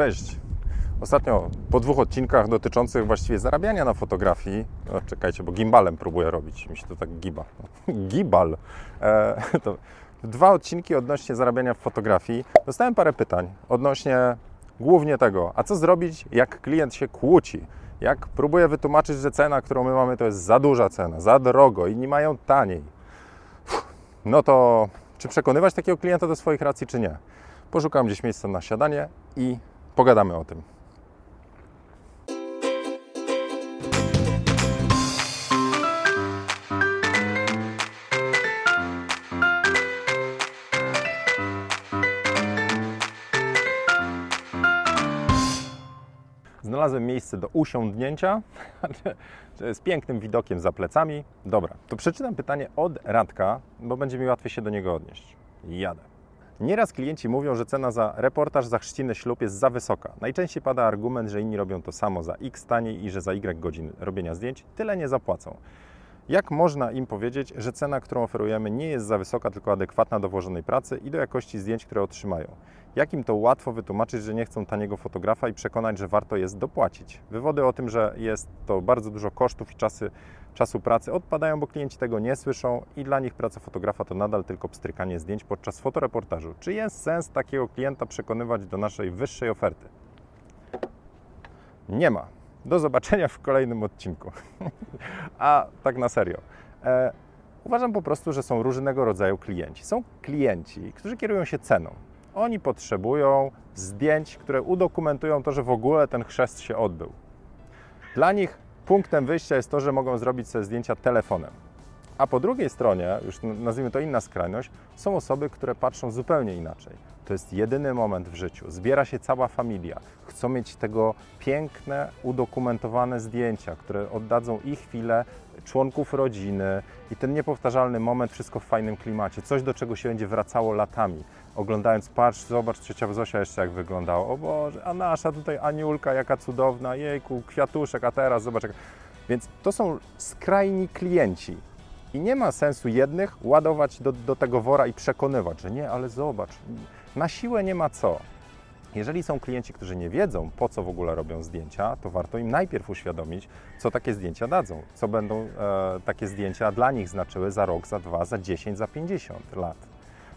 Cześć. Ostatnio po dwóch odcinkach dotyczących właściwie zarabiania na fotografii, o, czekajcie, bo gimbalem próbuję robić, mi się to tak giba. Gibal. E, dwa odcinki odnośnie zarabiania w fotografii. Dostałem parę pytań odnośnie głównie tego, a co zrobić, jak klient się kłóci. Jak próbuję wytłumaczyć, że cena, którą my mamy, to jest za duża cena, za drogo, inni mają taniej. No to czy przekonywać takiego klienta do swoich racji, czy nie? Poszukam gdzieś miejsca na siadanie i pogadamy o tym. Znalazłem miejsce do usiądnięcia z pięknym widokiem za plecami. Dobra, to przeczytam pytanie od Radka, bo będzie mi łatwiej się do niego odnieść. Jadę. Nieraz klienci mówią, że cena za reportaż za chrzciny ślub jest za wysoka. Najczęściej pada argument, że inni robią to samo za x taniej i że za y godzin robienia zdjęć tyle nie zapłacą. Jak można im powiedzieć, że cena, którą oferujemy, nie jest za wysoka, tylko adekwatna do włożonej pracy i do jakości zdjęć, które otrzymają? Jak im to łatwo wytłumaczyć, że nie chcą taniego fotografa i przekonać, że warto jest dopłacić? Wywody o tym, że jest to bardzo dużo kosztów i czasy, czasu pracy odpadają, bo klienci tego nie słyszą i dla nich praca fotografa to nadal tylko pstrykanie zdjęć podczas fotoreportażu. Czy jest sens takiego klienta przekonywać do naszej wyższej oferty? Nie ma. Do zobaczenia w kolejnym odcinku. A tak na serio. E, uważam po prostu, że są różnego rodzaju klienci. Są klienci, którzy kierują się ceną. Oni potrzebują zdjęć, które udokumentują to, że w ogóle ten chrzest się odbył. Dla nich punktem wyjścia jest to, że mogą zrobić sobie zdjęcia telefonem. A po drugiej stronie, już nazwijmy to inna skrajność, są osoby, które patrzą zupełnie inaczej. To jest jedyny moment w życiu. Zbiera się cała familia. Chcą mieć tego piękne, udokumentowane zdjęcia, które oddadzą ich chwilę członków rodziny i ten niepowtarzalny moment, wszystko w fajnym klimacie. Coś, do czego się będzie wracało latami. Oglądając, patrz, zobacz, trzecia Zosia jeszcze jak wyglądała. O Boże, a nasza tutaj Aniulka, jaka cudowna, jejku, kwiatuszek, a teraz zobacz. Jak... Więc to są skrajni klienci. I nie ma sensu jednych ładować do, do tego wora i przekonywać, że nie, ale zobacz, na siłę nie ma co. Jeżeli są klienci, którzy nie wiedzą, po co w ogóle robią zdjęcia, to warto im najpierw uświadomić, co takie zdjęcia dadzą, co będą e, takie zdjęcia dla nich znaczyły za rok, za dwa, za 10, za 50 lat.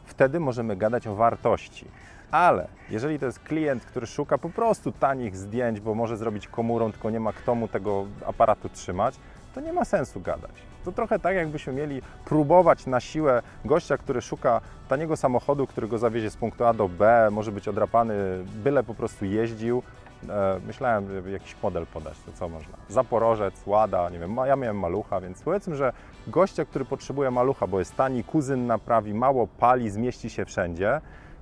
Wtedy możemy gadać o wartości. Ale jeżeli to jest klient, który szuka po prostu tanich zdjęć, bo może zrobić komórą, tylko nie ma kto mu tego aparatu trzymać, to nie ma sensu gadać. To trochę tak, jakbyśmy mieli próbować na siłę gościa, który szuka taniego samochodu, który go zawiezie z punktu A do B, może być odrapany, byle po prostu jeździł. E, myślałem, żeby jakiś model podać, to co można. Zaporożec, Łada, nie wiem, ja miałem malucha, więc powiedzmy, że gościa, który potrzebuje malucha, bo jest tani, kuzyn naprawi, mało pali, zmieści się wszędzie,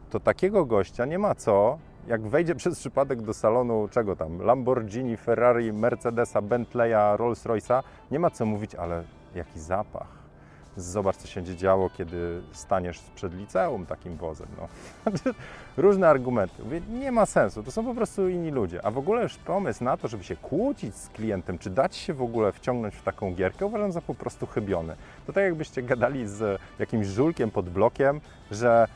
to takiego gościa nie ma co jak wejdzie przez przypadek do salonu czego tam, Lamborghini, Ferrari, Mercedesa, Bentleya, Rolls-Royce'a, nie ma co mówić, ale jaki zapach. Zobacz, co się działo, kiedy staniesz przed liceum takim wozem. No. Różne argumenty. Mówię, nie ma sensu, to są po prostu inni ludzie. A w ogóle już pomysł na to, żeby się kłócić z klientem, czy dać się w ogóle wciągnąć w taką gierkę, uważam za po prostu chybiony. To tak jakbyście gadali z jakimś żulkiem pod blokiem, że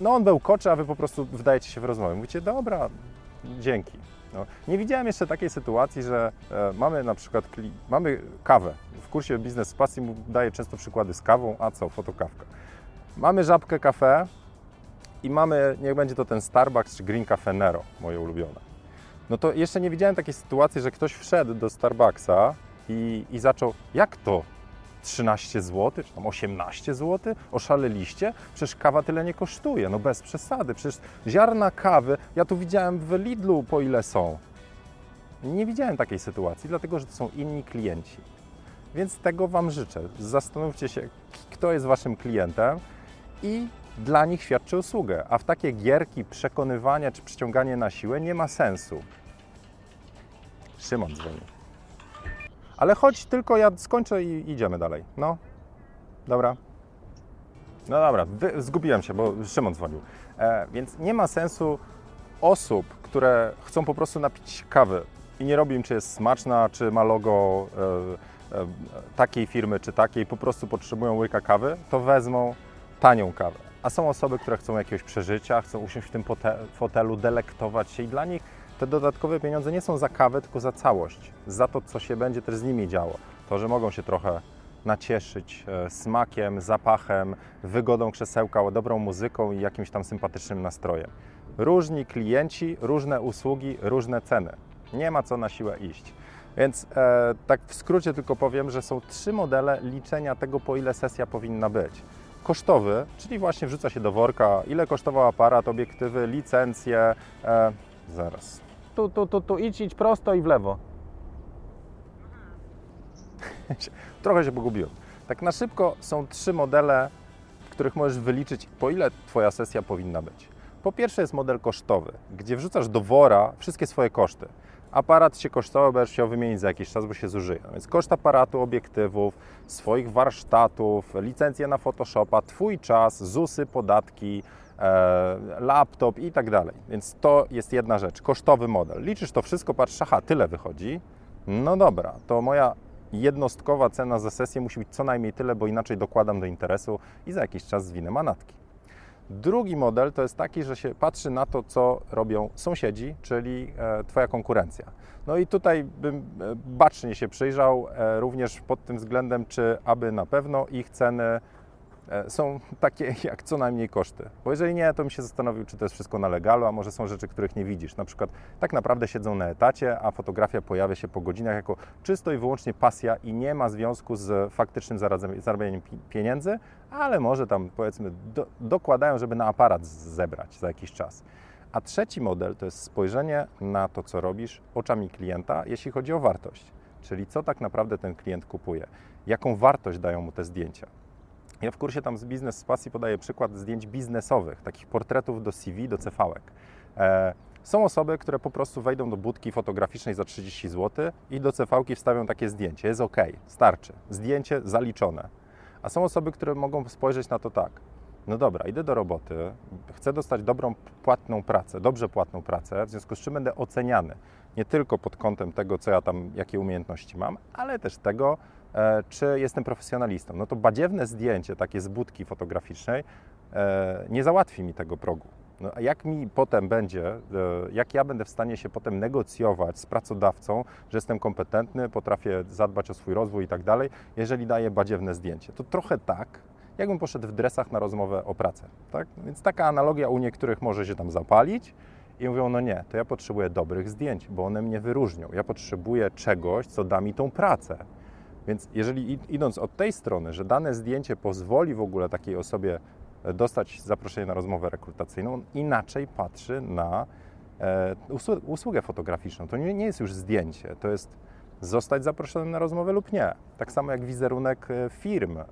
no on był koczy, a wy po prostu wdajecie się w rozmowę. Mówicie, dobra, dzięki. No. Nie widziałem jeszcze takiej sytuacji, że e, mamy na przykład mamy kawę. W kursie Biznes z daję często przykłady z kawą, a co, fotokawka. Mamy żabkę kafe i mamy, niech będzie to ten Starbucks czy Green Cafe Nero, moje ulubione. No to jeszcze nie widziałem takiej sytuacji, że ktoś wszedł do Starbucksa i, i zaczął, jak to? 13 zł, czy tam 18 zł? Oszaleliście? Przecież kawa tyle nie kosztuje, no bez przesady. Przecież ziarna kawy, ja tu widziałem w Lidlu po ile są. Nie widziałem takiej sytuacji, dlatego że to są inni klienci. Więc tego Wam życzę. Zastanówcie się, kto jest Waszym klientem i dla nich świadczy usługę. A w takie gierki przekonywania czy przyciąganie na siłę nie ma sensu. Szymon dzwoni. Ale chodź tylko, ja skończę i idziemy dalej. No, dobra. No dobra, wy, zgubiłem się, bo Szymon dzwonił. E, więc nie ma sensu osób, które chcą po prostu napić kawy i nie robią, czy jest smaczna, czy ma logo e, e, takiej firmy, czy takiej, po prostu potrzebują łyka kawy, to wezmą tanią kawę. A są osoby, które chcą jakiegoś przeżycia, chcą usiąść w tym fotelu, delektować się i dla nich te dodatkowe pieniądze nie są za kawę, tylko za całość, za to, co się będzie też z nimi działo. To, że mogą się trochę nacieszyć e, smakiem, zapachem, wygodą krzesełka, dobrą muzyką i jakimś tam sympatycznym nastrojem. Różni klienci, różne usługi, różne ceny. Nie ma co na siłę iść. Więc e, tak w skrócie tylko powiem, że są trzy modele liczenia tego, po ile sesja powinna być. Kosztowy, czyli właśnie wrzuca się do worka, ile kosztował aparat, obiektywy, licencje. E, zaraz. Tu, tu, tu, tu, idź, idź prosto i w lewo. Trochę się pogubiłem. Tak na szybko są trzy modele, w których możesz wyliczyć, po ile Twoja sesja powinna być. Po pierwsze jest model kosztowy, gdzie wrzucasz do wora wszystkie swoje koszty. Aparat się kosztował, będziesz chciał wymienić za jakiś czas, bo się zużyje. No Więc koszt aparatu, obiektywów, swoich warsztatów, licencje na Photoshopa, Twój czas, ZUSy, podatki, laptop i tak dalej. Więc to jest jedna rzecz, kosztowy model. Liczysz to wszystko, patrz, aha, tyle wychodzi. No dobra, to moja jednostkowa cena za sesję musi być co najmniej tyle, bo inaczej dokładam do interesu i za jakiś czas zwinę manatki. Drugi model to jest taki, że się patrzy na to, co robią sąsiedzi, czyli e, Twoja konkurencja. No i tutaj bym e, bacznie się przyjrzał, e, również pod tym względem, czy aby na pewno ich ceny e, są takie jak co najmniej koszty. Bo jeżeli nie, to bym się zastanowił, czy to jest wszystko na legalu, a może są rzeczy, których nie widzisz. Na przykład tak naprawdę siedzą na etacie, a fotografia pojawia się po godzinach jako czysto i wyłącznie pasja i nie ma związku z faktycznym zarabianiem pi- pieniędzy, ale może tam powiedzmy do, dokładają, żeby na aparat zebrać za jakiś czas. A trzeci model to jest spojrzenie na to, co robisz oczami klienta, jeśli chodzi o wartość. Czyli co tak naprawdę ten klient kupuje, jaką wartość dają mu te zdjęcia. Ja w kursie tam z Biznes z Pasji podaję przykład zdjęć biznesowych, takich portretów do CV, do CV-ek. E, są osoby, które po prostu wejdą do budki fotograficznej za 30 zł i do CV-ki wstawią takie zdjęcie. Jest ok, starczy. Zdjęcie zaliczone. A są osoby, które mogą spojrzeć na to tak. No dobra, idę do roboty, chcę dostać dobrą, płatną pracę, dobrze płatną pracę, w związku z czym będę oceniany nie tylko pod kątem tego, co ja tam, jakie umiejętności mam, ale też tego, czy jestem profesjonalistą. No to badziewne zdjęcie takie z budki fotograficznej e, nie załatwi mi tego progu. No, a jak mi potem będzie, e, jak ja będę w stanie się potem negocjować z pracodawcą, że jestem kompetentny, potrafię zadbać o swój rozwój i tak dalej, jeżeli daję badziewne zdjęcie. To trochę tak, jakbym poszedł w dresach na rozmowę o pracę. Tak? Więc taka analogia u niektórych może się tam zapalić i mówią, no nie, to ja potrzebuję dobrych zdjęć, bo one mnie wyróżnią. Ja potrzebuję czegoś, co da mi tą pracę. Więc jeżeli id- idąc od tej strony, że dane zdjęcie pozwoli w ogóle takiej osobie e, dostać zaproszenie na rozmowę rekrutacyjną, on inaczej patrzy na e, usłu- usługę fotograficzną. To nie, nie jest już zdjęcie, to jest zostać zaproszonym na rozmowę lub nie. Tak samo jak wizerunek e, firm e,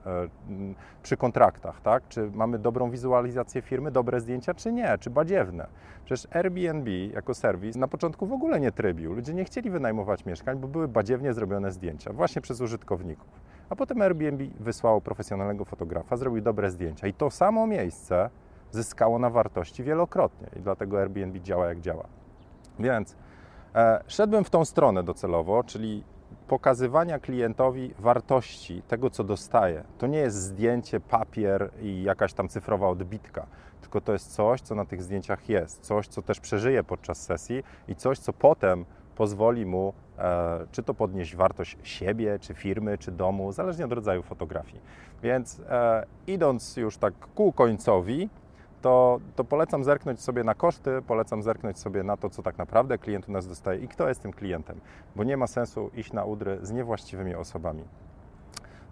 przy kontraktach, tak? Czy mamy dobrą wizualizację firmy, dobre zdjęcia, czy nie, czy badziewne. Przecież Airbnb jako serwis na początku w ogóle nie trybił. Ludzie nie chcieli wynajmować mieszkań, bo były badziewnie zrobione zdjęcia właśnie przez użytkowników. A potem Airbnb wysłało profesjonalnego fotografa, zrobił dobre zdjęcia i to samo miejsce zyskało na wartości wielokrotnie i dlatego Airbnb działa jak działa. Więc Szedłem w tą stronę docelowo, czyli pokazywania klientowi wartości tego, co dostaje. To nie jest zdjęcie, papier i jakaś tam cyfrowa odbitka, tylko to jest coś, co na tych zdjęciach jest, coś, co też przeżyje podczas sesji i coś, co potem pozwoli mu e, czy to podnieść wartość siebie, czy firmy, czy domu, zależnie od rodzaju fotografii. Więc e, idąc już tak ku końcowi, to, to polecam zerknąć sobie na koszty, polecam zerknąć sobie na to, co tak naprawdę klient u nas dostaje i kto jest tym klientem, bo nie ma sensu iść na udry z niewłaściwymi osobami.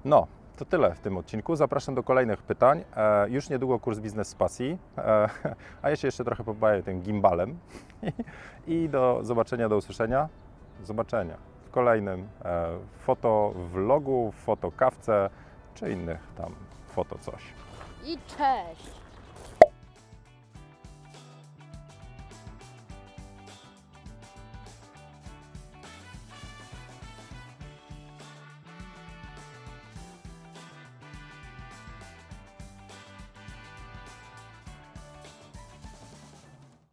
No, to tyle w tym odcinku. Zapraszam do kolejnych pytań. E, już niedługo kurs Biznes z Pasji, e, a ja się jeszcze trochę pobawię tym gimbalem i do zobaczenia, do usłyszenia. Zobaczenia w kolejnym e, fotowlogu, fotokawce czy innych tam foto coś. I cześć!